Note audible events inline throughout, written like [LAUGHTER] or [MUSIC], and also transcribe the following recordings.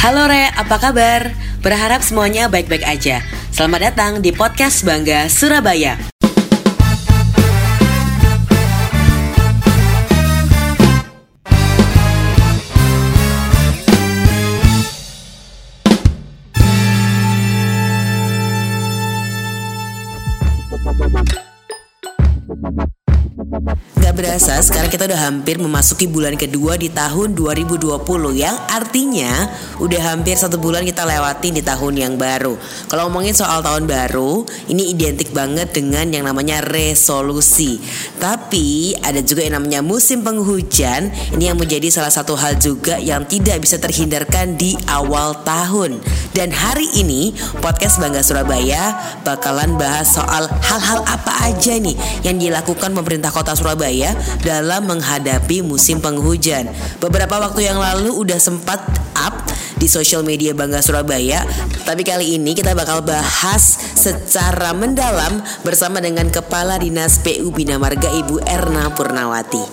Halo Re, apa kabar? Berharap semuanya baik-baik aja. Selamat datang di podcast Bangga Surabaya. Berasa sekarang kita udah hampir memasuki bulan kedua di tahun 2020 yang artinya udah hampir satu bulan kita lewatin di tahun yang baru. Kalau ngomongin soal tahun baru, ini identik banget dengan yang namanya resolusi. Tapi ada juga yang namanya musim penghujan. Ini yang menjadi salah satu hal juga yang tidak bisa terhindarkan di awal tahun. Dan hari ini podcast Bangga Surabaya bakalan bahas soal hal-hal apa aja nih yang dilakukan pemerintah kota Surabaya dalam menghadapi musim penghujan. Beberapa waktu yang lalu udah sempat up di sosial media Bangga Surabaya, tapi kali ini kita bakal bahas secara mendalam bersama dengan Kepala Dinas PU Bina Marga Ibu Erna Purnawati.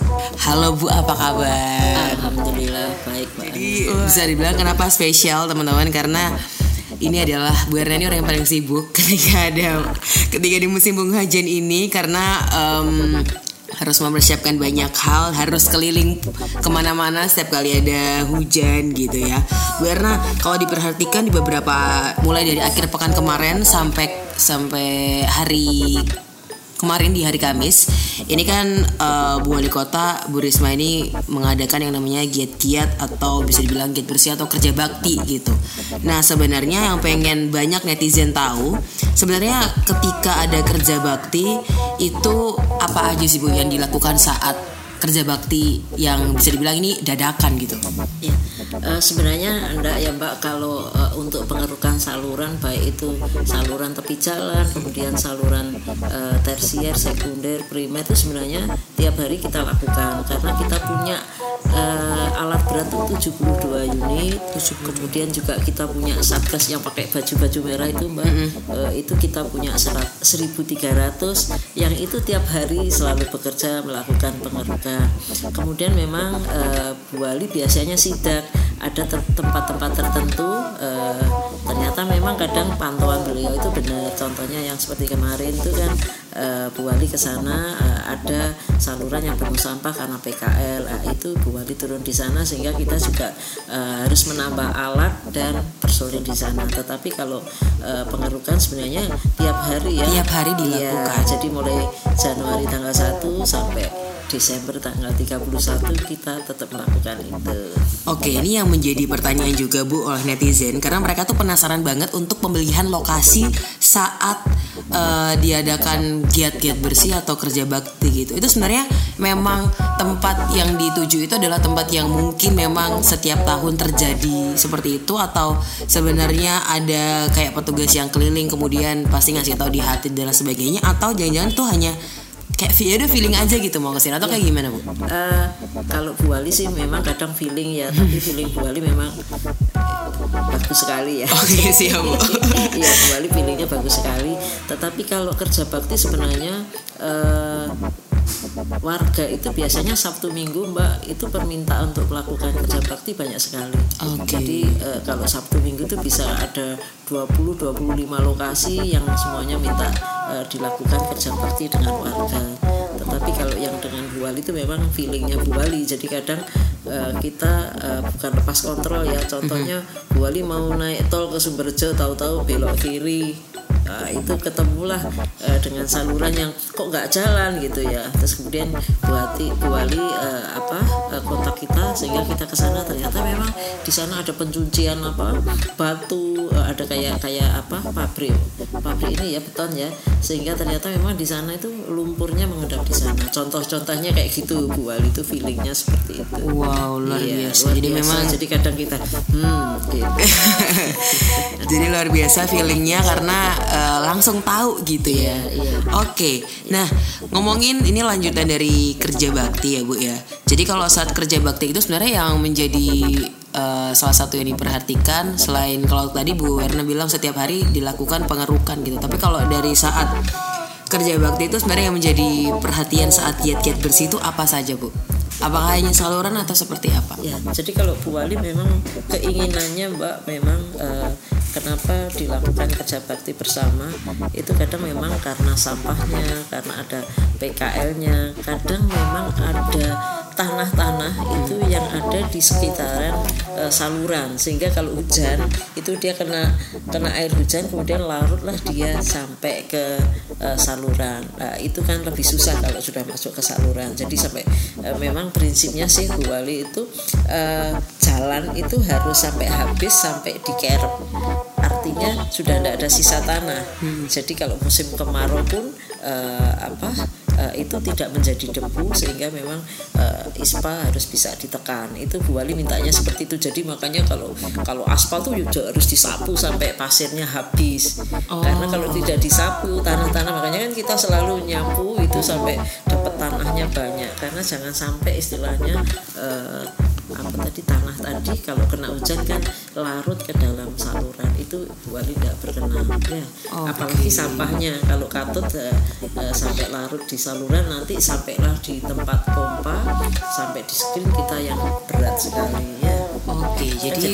Halo Bu, apa kabar? Alhamdulillah baik Mbak. Jadi bisa dibilang kenapa spesial teman-teman karena ini adalah Bu Erna ini orang yang paling sibuk [LAUGHS] ketika ada ketika di musim penghujan ini karena em, harus mempersiapkan banyak hal, harus keliling ke mana-mana setiap kali ada hujan gitu ya. Erna, kalau diperhatikan di beberapa mulai dari akhir pekan kemarin sampai sampai hari kemarin di hari Kamis ini kan eh, Bu Wali Kota Bu Risma ini mengadakan yang namanya giat-giat atau bisa dibilang giat bersih atau kerja bakti gitu. Nah sebenarnya yang pengen banyak netizen tahu sebenarnya ketika ada kerja bakti itu apa aja sih Bu yang dilakukan saat kerja bakti yang bisa dibilang ini dadakan gitu. Ya, eh, sebenarnya enggak ya Mbak. Kalau eh, untuk pengerukan saluran baik itu saluran tepi jalan, kemudian saluran eh, tersier, sekunder, primer itu sebenarnya tiap hari kita lakukan. Karena kita punya eh, alat berat itu 72 unit, kemudian juga kita punya satgas yang pakai baju-baju merah itu Mbak, Eh, itu kita punya serat- 1300 yang itu tiap hari selalu bekerja melakukan pengerukan. Kemudian memang eh, Bu Wali biasanya sidak ada ter- tempat-tempat tertentu eh, ternyata memang kadang pantauan beliau itu benar. Contohnya yang seperti kemarin itu kan eh, Bu Wali ke sana eh, ada saluran yang penuh sampah karena PKL. Nah, itu Bu Wali turun di sana sehingga kita juga eh, harus menambah alat dan personil di sana. Tetapi kalau eh, pengerukan sebenarnya tiap hari ya. Tiap hari dilakukan. jadi mulai Januari tanggal 1 sampai Desember tanggal 31 kita tetap melakukan itu. Oke, ini yang menjadi pertanyaan juga Bu oleh netizen karena mereka tuh penasaran banget untuk pemilihan lokasi saat eh, diadakan giat-giat bersih atau kerja bakti gitu. Itu sebenarnya memang tempat yang dituju itu adalah tempat yang mungkin memang setiap tahun terjadi seperti itu atau sebenarnya ada kayak petugas yang keliling kemudian pasti ngasih tahu di hati dan sebagainya atau jangan-jangan tuh hanya kayak ya udah feeling aja gitu mau ke sini atau kayak gimana Bu? Eh, kalau Bu Wali sih memang kadang feeling ya, tapi feeling Bu Wali memang bagus sekali ya. Oke siap Bu. [LAUGHS] Iya Bu Wali feelingnya bagus sekali. Tetapi kalau kerja bakti sebenarnya eh, warga itu biasanya Sabtu Minggu Mbak itu permintaan untuk melakukan kerja bakti banyak sekali. Oke. Jadi eh, kalau Sabtu Minggu itu bisa ada 20 25 lokasi yang semuanya minta eh, dilakukan kerja bakti dengan warga. Tetapi kalau yang dengan Bu Wali itu memang feelingnya Bu Wali. Jadi kadang eh, kita eh, bukan lepas kontrol ya. Contohnya Bu Wali mau naik tol ke Sumberjo tahu-tahu belok kiri. Nah, itu ketemulah eh, dengan saluran yang kok nggak jalan gitu ya. Terus kemudian Bu Wati, Bu Wali eh, apa kontak kita sehingga kita ke sana ternyata memang di sana ada pencucian apa batu eh, ada kayak kayak apa pabrik pabrik ini ya beton ya sehingga ternyata memang di sana itu lumpurnya mengendap di sana. Contoh-contohnya kayak gitu Bu Wali itu feelingnya seperti itu. Wow luar Iya, biasa. luar Jadi biasa. memang jadi kadang kita hmm gitu. [LAUGHS] Jadi luar biasa feelingnya karena eh, langsung tahu gitu ya. iya. Oke, nah ngomongin ini lanjutan dari kerja bakti ya bu ya. Jadi kalau saat kerja bakti itu sebenarnya yang menjadi eh, salah satu yang diperhatikan selain kalau tadi Bu Werna bilang setiap hari dilakukan pengerukan gitu. Tapi kalau dari saat kerja bakti itu sebenarnya yang menjadi perhatian saat giat-giat bersih itu apa saja bu? Apakah hanya saluran atau seperti apa? Ya, jadi kalau Bu Wali memang keinginannya Mbak memang uh, kenapa dilakukan kerja bakti bersama itu kadang memang karena sampahnya, karena ada PKL-nya, kadang memang ada tanah-tanah itu yang ada di sekitaran e, saluran. Sehingga kalau hujan itu dia kena kena air hujan kemudian larutlah dia sampai ke e, saluran. Nah, itu kan lebih susah kalau sudah masuk ke saluran. Jadi sampai e, memang prinsipnya sih Bu Wali itu e, jalan itu harus sampai habis sampai di kerep. Artinya sudah tidak ada sisa tanah. Hmm. jadi kalau musim kemarau pun e, apa uh, itu tidak menjadi debu sehingga memang uh, ISPA harus bisa ditekan. Itu Bu Wali mintanya seperti itu. Jadi makanya kalau kalau aspal tuh juga harus disapu sampai pasirnya habis. Oh. karena kalau tidak disapu tanah-tanah makanya kan kita selalu nyapu itu sampai dapat tanahnya banyak. Karena jangan sampai istilahnya uh, apa tadi tanah tadi kalau kena hujan kan larut ke dalam saluran. Itu wali tidak berkenan. Ya oh, apalagi sampahnya. Kalau katut uh, uh, sampai larut di saluran nanti sampailah di tempat pompa sampai di screen kita yang berat sekali ya. Oke okay, jadi, jadi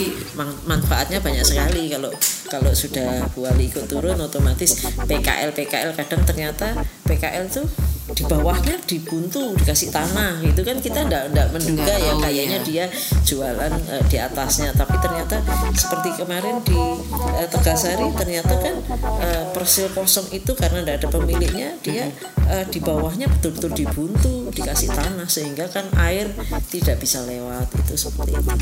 manfaatnya banyak sekali. Kalau kalau sudah wali ikut turun otomatis PKL PKL kadang ternyata PKL tuh di bawahnya dibuntu dikasih tanah gitu kan. Kita ndak ndak menduga ya kayaknya ya. dia jualan uh, di atasnya. Tapi ternyata seperti kemarin di uh, Tegasari ternyata kan uh, persil kosong itu karena ndak ada pemiliknya dia uh, di bawahnya betul-betul dibuntu dikasih tanah sehingga kan air tidak bisa lewat itu seperti itu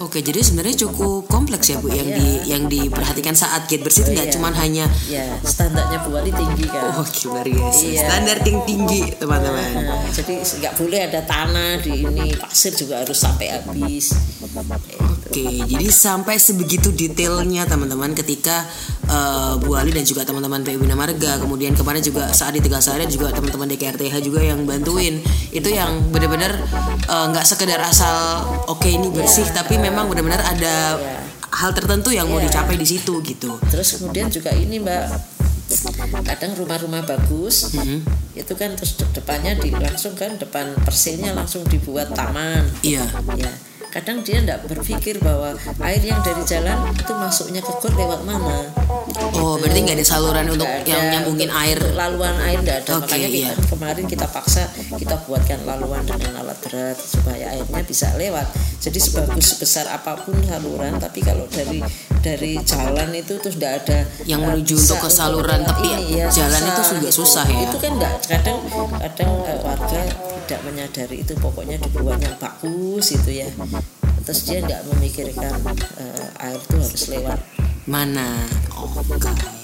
Oke, jadi sebenarnya cukup kompleks ya Bu yang yeah. di yang diperhatikan saat gate bersih itu nggak yeah. cuma hanya ya standarnya Bu Wali tinggi kan. Oh, luar biasa. Yeah. Standar tinggi tinggi teman-teman. Nah, jadi nggak boleh ada tanah di ini pasir juga harus sampai habis. Oke, jadi sampai sebegitu detailnya teman-teman ketika uh, Bu Ali dan juga teman-teman PU Bina Marga, kemudian kemarin juga saat di Tegasari juga teman-teman DKRTH juga yang bantuin. Itu yang benar-benar eh, nggak uh, sekedar asal oke okay, ini bersih, yeah. tapi memang benar-benar ada yeah. hal tertentu yang yeah. mau iya. dicapai di situ gitu. Terus kemudian juga ini Mbak kadang rumah-rumah bagus mm-hmm. itu kan terus depannya di langsung kan depan persilnya langsung dibuat taman iya yeah. ya kadang dia tidak berpikir bahwa air yang dari jalan itu masuknya ke got lewat mana oh gitu. berarti nggak ada saluran untuk ada, yang nyambungin air laluan air tidak ada okay, makanya kita, iya. kemarin kita paksa kita buatkan laluan dengan alat berat supaya airnya bisa lewat jadi sebagus sebesar apa pun saluran tapi kalau dari dari jalan itu terus tidak ada yang menuju untuk ke saluran tapi ini, ya, jalan susah. itu juga susah ya itu kan enggak kadang kadang uh, warga tidak menyadari itu pokoknya dibuat yang bagus itu ya terus dia tidak memikirkan uh, air itu harus lewat mana oke okay.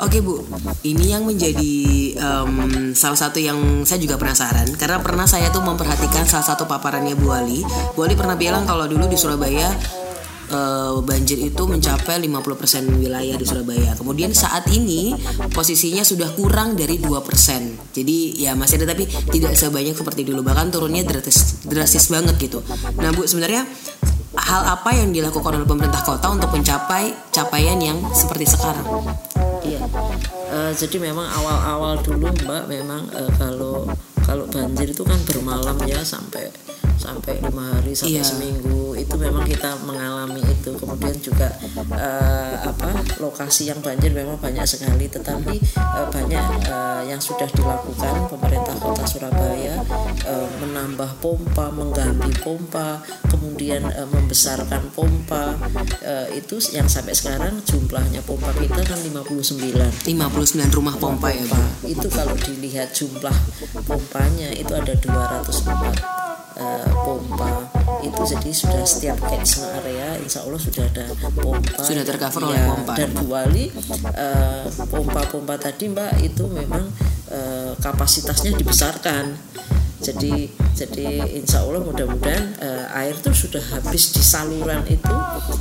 Oke Bu, ini yang menjadi um, salah satu yang saya juga penasaran karena pernah saya tuh memperhatikan salah satu paparannya Bu Ali. Bu Ali pernah bilang kalau dulu di Surabaya uh, banjir itu mencapai 50% wilayah di Surabaya. Kemudian saat ini posisinya sudah kurang dari 2%. Jadi ya masih ada tapi tidak sebanyak seperti dulu. Bahkan turunnya drastis drastis banget gitu. Nah, Bu sebenarnya hal apa yang dilakukan oleh pemerintah kota untuk mencapai capaian yang seperti sekarang? Iya. Uh, jadi memang awal-awal dulu Mbak memang uh, kalau kalau banjir itu kan bermalam ya sampai sampai lima hari sampai yeah. seminggu. Itu memang kita mengalami itu. Kemudian juga uh, apa lokasi yang banjir memang banyak sekali. Tetapi uh, banyak uh, yang sudah dilakukan pemerintah kota Surabaya uh, menambah pompa mengganti pompa kemudian uh, membesarkan pompa. Uh, itu yang sampai sekarang jumlahnya pompa kita kan 59 59 rumah pompa, pompa ya Bu. itu kalau dilihat jumlah pompanya itu ada 204 uh, pompa. Itu jadi sudah setiap catchment area insya Allah sudah ada pompa. Sudah tercover oleh ya, pompa. dan Buali uh, pompa-pompa tadi mbak itu memang uh, kapasitasnya dibesarkan jadi jadi insya Allah mudah-mudahan uh, air tuh sudah habis di saluran itu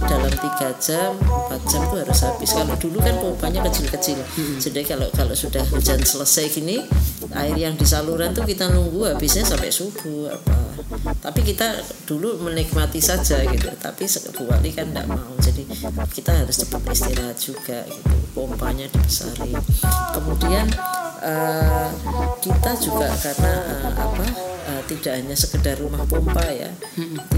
dalam tiga jam empat jam tuh harus habis. Kalau dulu kan pompanya kecil-kecil. Hmm. jadi kalau kalau sudah hujan selesai gini air yang di saluran tuh kita nunggu habisnya sampai subuh apa. Tapi kita dulu menikmati saja gitu. Tapi sekali kan tidak mau. Jadi kita harus cepat istirahat juga gitu. Pompanya dibesari kemudian uh, kita juga karena uh, apa uh, tidak hanya sekedar rumah pompa ya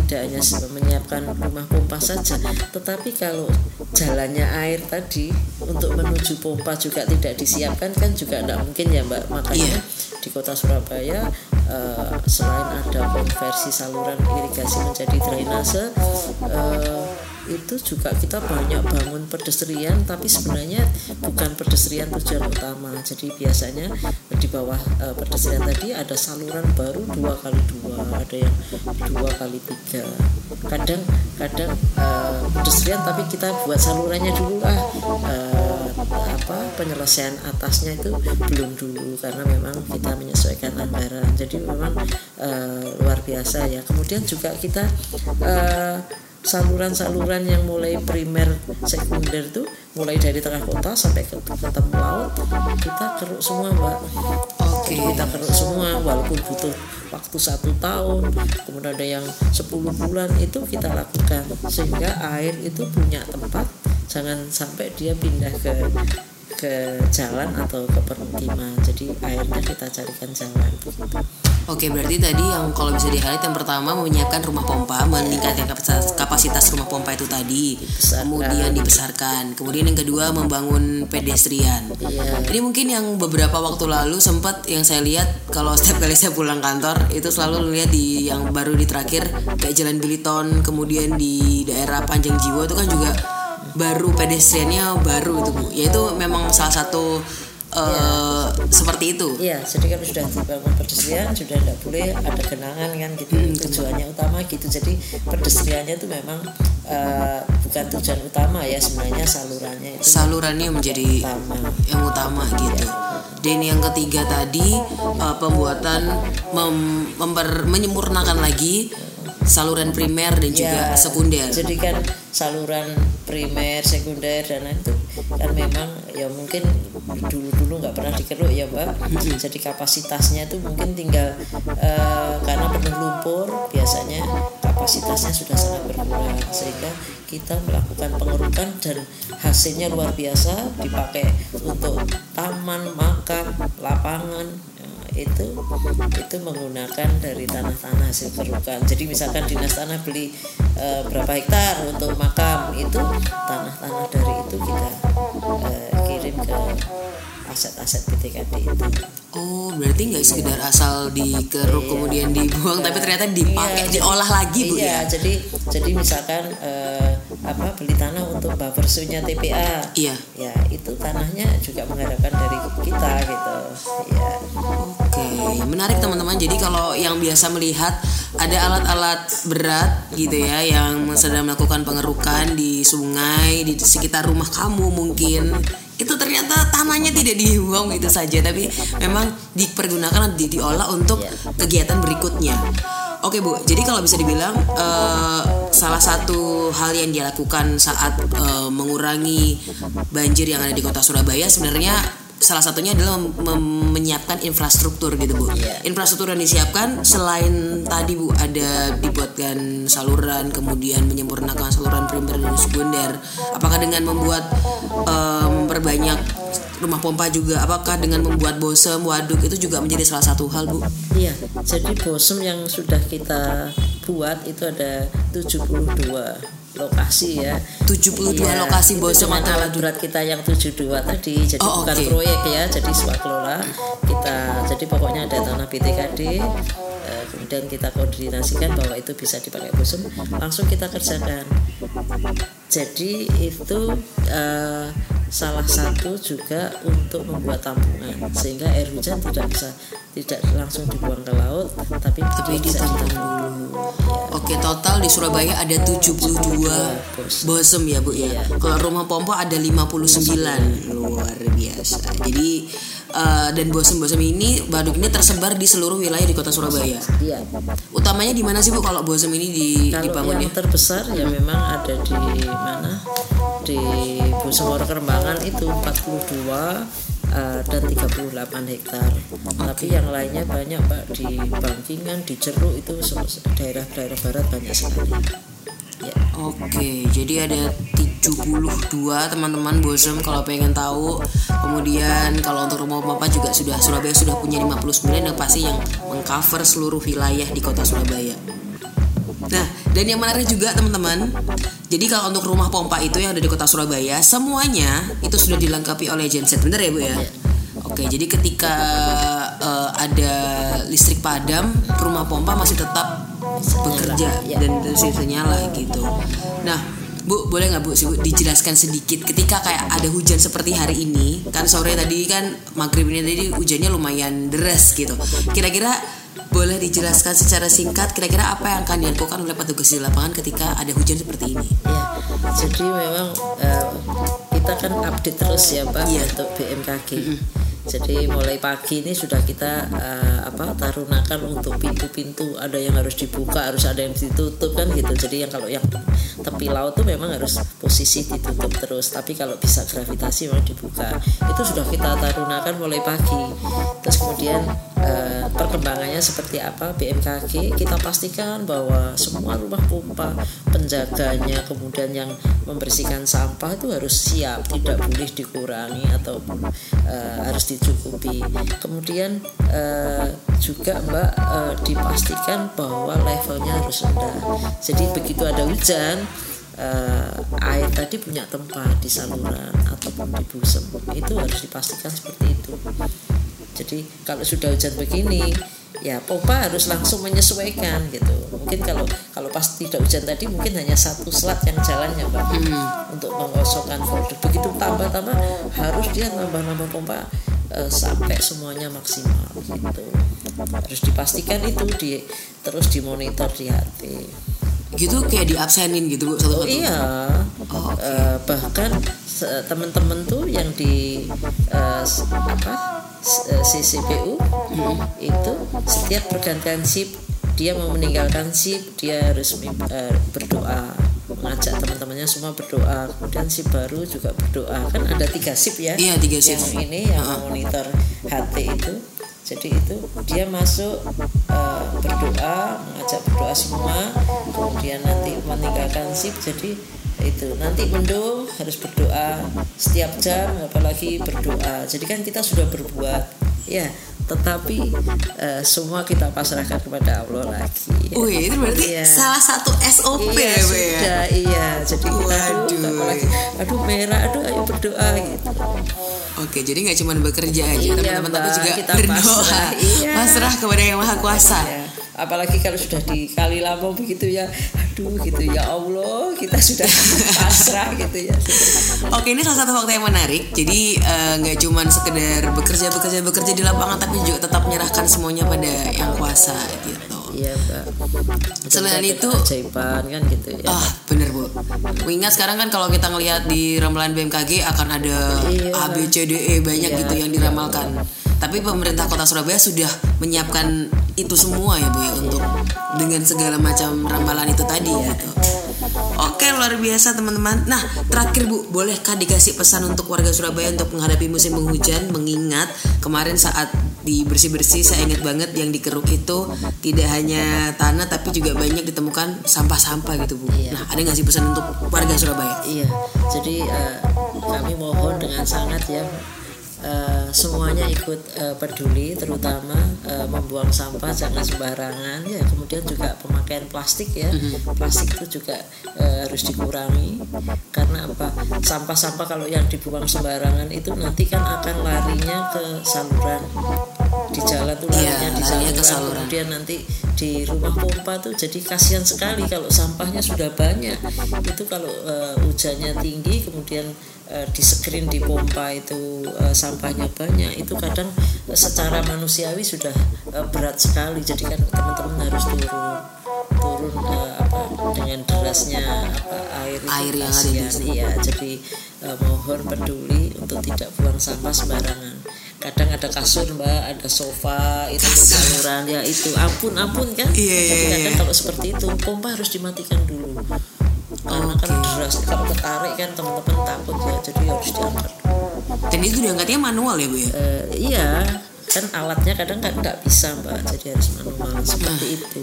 tidak hanya menyiapkan rumah pompa saja tetapi kalau jalannya air tadi untuk menuju pompa juga tidak disiapkan kan juga tidak mungkin ya mbak makanya yeah. di kota Surabaya uh, selain ada konversi saluran irigasi menjadi drainase uh, itu juga kita banyak bangun pedestrian tapi sebenarnya bukan pedestrian tujuan utama. Jadi biasanya di bawah uh, pedestrian tadi ada saluran baru dua kali dua ada yang dua kali tiga. Kadang kadang uh, pedestrian tapi kita buat salurannya dulu lah. Uh, apa penyelesaian atasnya itu belum dulu karena memang kita menyesuaikan anggaran. Jadi memang uh, luar biasa ya. Kemudian juga kita uh, saluran-saluran yang mulai primer sekunder itu mulai dari tengah kota sampai ke ketemu laut kita keruk semua mbak. Oke. Okay. kita keruk semua walaupun butuh waktu satu tahun kemudian ada yang 10 bulan itu kita lakukan. Sehingga air itu punya tempat jangan sampai dia pindah ke ke jalan atau ke permukiman. Jadi airnya kita carikan jalan Oke berarti tadi yang kalau bisa di yang pertama menyiapkan rumah pompa meningkatkan kapasitas, kapasitas rumah pompa itu tadi Besarkan. kemudian dibesarkan kemudian yang kedua membangun pedestrian iya. ini mungkin yang beberapa waktu lalu sempat yang saya lihat kalau setiap kali saya pulang kantor itu selalu lihat di yang baru di terakhir kayak Jalan Biliton kemudian di daerah Panjang Jiwa itu kan juga baru pedestriannya baru itu bu yaitu memang salah satu Uh, ya. seperti itu. Iya, jadi kan sudah dibangun pedestrian, sudah tidak boleh ada genangan kan gitu. Hmm. Tujuannya utama gitu. Jadi pedestriannya itu memang uh, bukan tujuan utama ya sebenarnya salurannya itu. Salurannya menjadi utama. yang utama gitu. Ya. Dan yang ketiga tadi uh, pembuatan mem memper menyempurnakan lagi saluran primer dan juga ya, sekunder. Jadi kan saluran primer, sekunder dan lain itu kan memang ya mungkin dulu-dulu nggak pernah dikeruk ya mbak. Jadi kapasitasnya itu mungkin tinggal uh, karena penuh lumpur biasanya kapasitasnya sudah sangat berkurang sehingga kita melakukan pengerukan dan hasilnya luar biasa dipakai untuk taman, makam, lapangan itu itu menggunakan dari tanah-tanah hasil kerukan jadi misalkan dinas tanah beli e, berapa hektar untuk makam itu tanah-tanah dari itu kita e, kirim ke aset-aset PTKD itu. Oh, berarti nggak sekedar asal dikeruk iya. kemudian dibuang, iya. tapi ternyata dipakai, iya, diolah lagi bu iya, ya? Jadi, jadi misalkan eh, apa beli tanah untuk buffersunya TPA, iya, ya itu tanahnya juga mengharapkan dari kita gitu, ya. Oke, menarik teman-teman. Jadi kalau yang biasa melihat ada alat-alat berat gitu ya yang sedang melakukan pengerukan di sungai di sekitar rumah kamu mungkin itu ternyata tanahnya tidak dibuang gitu saja tapi memang dipergunakan di, diolah untuk iya. kegiatan berikutnya Oke Bu, jadi kalau bisa dibilang uh, salah satu hal yang dia lakukan saat uh, mengurangi banjir yang ada di kota Surabaya sebenarnya salah satunya adalah menyiapkan infrastruktur gitu bu. Yeah. Infrastruktur yang disiapkan selain tadi bu ada dibuatkan saluran, kemudian menyempurnakan saluran primer dan sekunder. Apakah dengan membuat um, perbanyak rumah pompa juga apakah dengan membuat bosem waduk itu juga menjadi salah satu hal Bu? Iya, jadi bosem yang sudah kita buat itu ada 72 lokasi ya. 72 iya, lokasi bosem atau alat berat kita yang 72 tadi. Jadi oh, bukan okay. proyek ya jadi swakelola kita. Jadi pokoknya ada tanah BTKD eh, kemudian kita koordinasikan bahwa itu bisa dipakai bosem. Langsung kita kerjakan. Jadi itu uh, salah satu juga untuk membuat tampungan sehingga air hujan tidak bisa tidak langsung dibuang ke laut tapi tapi ditampung dulu. Ya. Oke, total di Surabaya ada 72 bosem ya, Bu ya. Iya. Kalau rumah pompa ada 59. Luar biasa. Jadi uh, dan bosem-bosem ini baduk ini tersebar di seluruh wilayah di Kota Surabaya. Iya. Utamanya di mana sih Bu kalau bosem ini di kalau dibangun yang terbesar ya memang ada di mana? di Buseworo Kerembangan itu 42 uh, dan 38 hektar. Tapi yang lainnya banyak Pak di Bangkingan, di Ceruk itu daerah-daerah barat banyak sekali. Ya. Oke, jadi ada tiga 72 teman-teman bosom kalau pengen tahu kemudian kalau untuk rumah pompa juga sudah Surabaya sudah punya 59 yang pasti yang mengcover seluruh wilayah di kota Surabaya Nah, dan yang menarik juga teman-teman, jadi kalau untuk rumah pompa itu yang ada di kota Surabaya, semuanya itu sudah dilengkapi oleh genset, bener ya bu ya? Oke, jadi ketika uh, ada listrik padam, rumah pompa masih tetap bekerja ya. dan masih nyala gitu. Nah, Bu, boleh nggak Bu sih Bu dijelaskan sedikit ketika kayak ada hujan seperti hari ini, kan sore tadi kan maghrib ini tadi hujannya lumayan deras gitu. Kira-kira boleh dijelaskan secara singkat kira-kira apa yang akan dilakukan oleh petugas di lapangan ketika ada hujan seperti ini? Ya, jadi memang uh, kita kan update terus ya Pak ya. untuk BMKG. Mm -hmm jadi mulai pagi ini sudah kita uh, apa tarunakan untuk pintu-pintu. Ada yang harus dibuka harus ada yang ditutup kan gitu. Jadi yang kalau yang tepi laut tuh memang harus posisi ditutup terus. Tapi kalau bisa gravitasi memang dibuka. Itu sudah kita tarunakan mulai pagi. Terus kemudian uh, perkembangannya seperti apa? BMKG kita pastikan bahwa semua rumah pompa penjaganya kemudian yang membersihkan sampah itu harus siap. Tidak boleh dikurangi atau uh, harus dicukupi. Kemudian uh, juga Mbak uh, dipastikan bahwa levelnya harus rendah. Jadi begitu ada hujan uh, air tadi punya tempat di saluran ataupun di busem itu harus dipastikan seperti itu. Jadi kalau sudah hujan begini ya pompa harus langsung menyesuaikan gitu mungkin kalau kalau pas tidak hujan tadi mungkin hanya satu selat yang jalannya mbak hmm. untuk mengosongkan folder begitu tambah tambah harus dia nambah nambah pompa uh, sampai semuanya maksimal gitu. Harus dipastikan itu di terus dimonitor di HP gitu kayak di absenin gitu bu satu-satu? Oh, iya. Oh, okay. uh, bahkan teman-teman tuh yang di uh, apa CCPU hmm. itu setiap pergantian sip dia mau meninggalkan sip dia harus uh, berdoa mengajak teman-temannya semua berdoa. Kemudian si baru juga berdoa. Kan ada tiga sip ya? Iya tiga sip yang ini yang uh -huh. monitor HT itu. Jadi itu dia masuk uh, berdoa mengajak berdoa semua. Kemudian nanti meninggalkan sip jadi itu nanti mendung harus berdoa setiap jam apalagi berdoa. Jadi kan kita sudah berbuat. Ya tetapi uh, semua kita pasrahkan kepada Allah lagi. Wih, itu berarti iya. salah satu SOP iya, ya, sudah, ya? iya. Jadi kita aduh, lagi, aduh merah, aduh ayo berdoa gitu. Oke, jadi nggak cuma bekerja aja, iya, teman-teman tapi juga kita berdoa, pasrah, iya. pasrah kepada yang maha kuasa. Iya apalagi kalau sudah di kali lama begitu ya. Aduh gitu ya Allah kita sudah [LAUGHS] pasrah gitu ya. Oke ini salah satu fakta yang menarik. Jadi eh, nggak uh, cuman sekedar bekerja bekerja bekerja di lapangan tapi juga tetap menyerahkan semuanya pada yang kuasa gitu. Iya mbak. Selain itu ajaiban kan gitu ya. Ah bener bu. Ingat sekarang kan kalau kita ngelihat di ramalan BMKG akan ada iya, A B C D E banyak iya, gitu yang diramalkan tapi pemerintah kota Surabaya sudah menyiapkan itu semua ya Bu ya untuk dengan segala macam ramalan itu tadi gitu. Oke luar biasa teman-teman. Nah terakhir Bu bolehkah dikasih pesan untuk warga Surabaya untuk menghadapi musim penghujan mengingat kemarin saat di bersih-bersih saya ingat banget yang dikeruk itu tidak hanya tanah tapi juga banyak ditemukan sampah-sampah gitu Bu. Iya. Nah ada nggak sih pesan untuk warga Surabaya? Iya. Jadi uh, kami mohon dengan sangat ya uh, semuanya ikut uh, peduli terutama uh, membuang sampah jangan sembarangan ya. Kemudian juga pemakaian plastik ya. Mm-hmm. plastik itu juga uh, harus dikurangi. Karena apa? Sampah-sampah kalau yang dibuang sembarangan itu nanti kan akan larinya ke saluran di jalan tuh larinya ya, di saluran, ke saluran. kemudian nanti di rumah pompa tuh jadi kasihan sekali kalau sampahnya sudah banyak. Itu kalau uh, hujannya tinggi kemudian uh, di screen di pompa itu uh, sampahnya banyak itu kadang uh, secara manusiawi sudah uh, berat sekali. Jadi kan teman-teman harus turun turun uh, apa dengan derasnya apa air air yang ada di sini ya jadi uh, mohon peduli untuk tidak buang sampah sembarangan kadang ada kasur mbak ada sofa itu saluran. Ya itu. Ampun ampun kan? Yeah, iya, jadi iya, kadang iya. kalau seperti itu pompa harus dimatikan dulu. Karena okay. kan deras. Kalau ketarik kan teman-teman takut ya jadi harus diangkat. Dan itu diangkatnya manual ya bu ya? Uh, iya kan alatnya kadang kan nggak bisa mbak. Jadi harus manual. Seperti Nah, itu.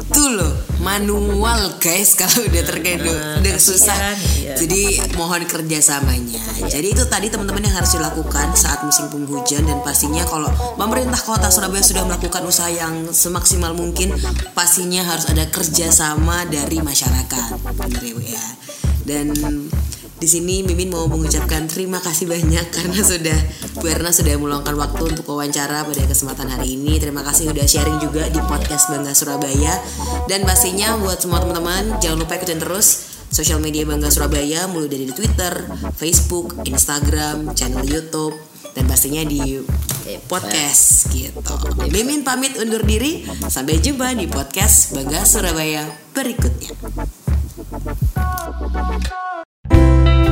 Itu loh manual guys [LAUGHS] kalau udah terkait Nah, udah susah. iya. jadi mohon kerjasamanya. Jadi itu tadi teman-teman yang harus dilakukan saat musim penghujan. Dan pastinya kalau pemerintah kota Surabaya sudah melakukan usaha yang semaksimal mungkin pastinya harus ada kerjasama dari masyarakat. Bener ya ya? Dan di sini Mimin mau mengucapkan terima kasih banyak karena sudah Bu Erna sudah meluangkan waktu untuk wawancara pada kesempatan hari ini. Terima kasih udah sharing juga di podcast Bangga Surabaya. Dan pastinya buat semua teman-teman jangan lupa ikutin terus sosial media Bangga Surabaya mulai dari Twitter, Facebook, Instagram, channel YouTube dan pastinya di podcast gitu. Mimin pamit undur diri. Sampai jumpa di podcast Bangga Surabaya berikutnya. Bye.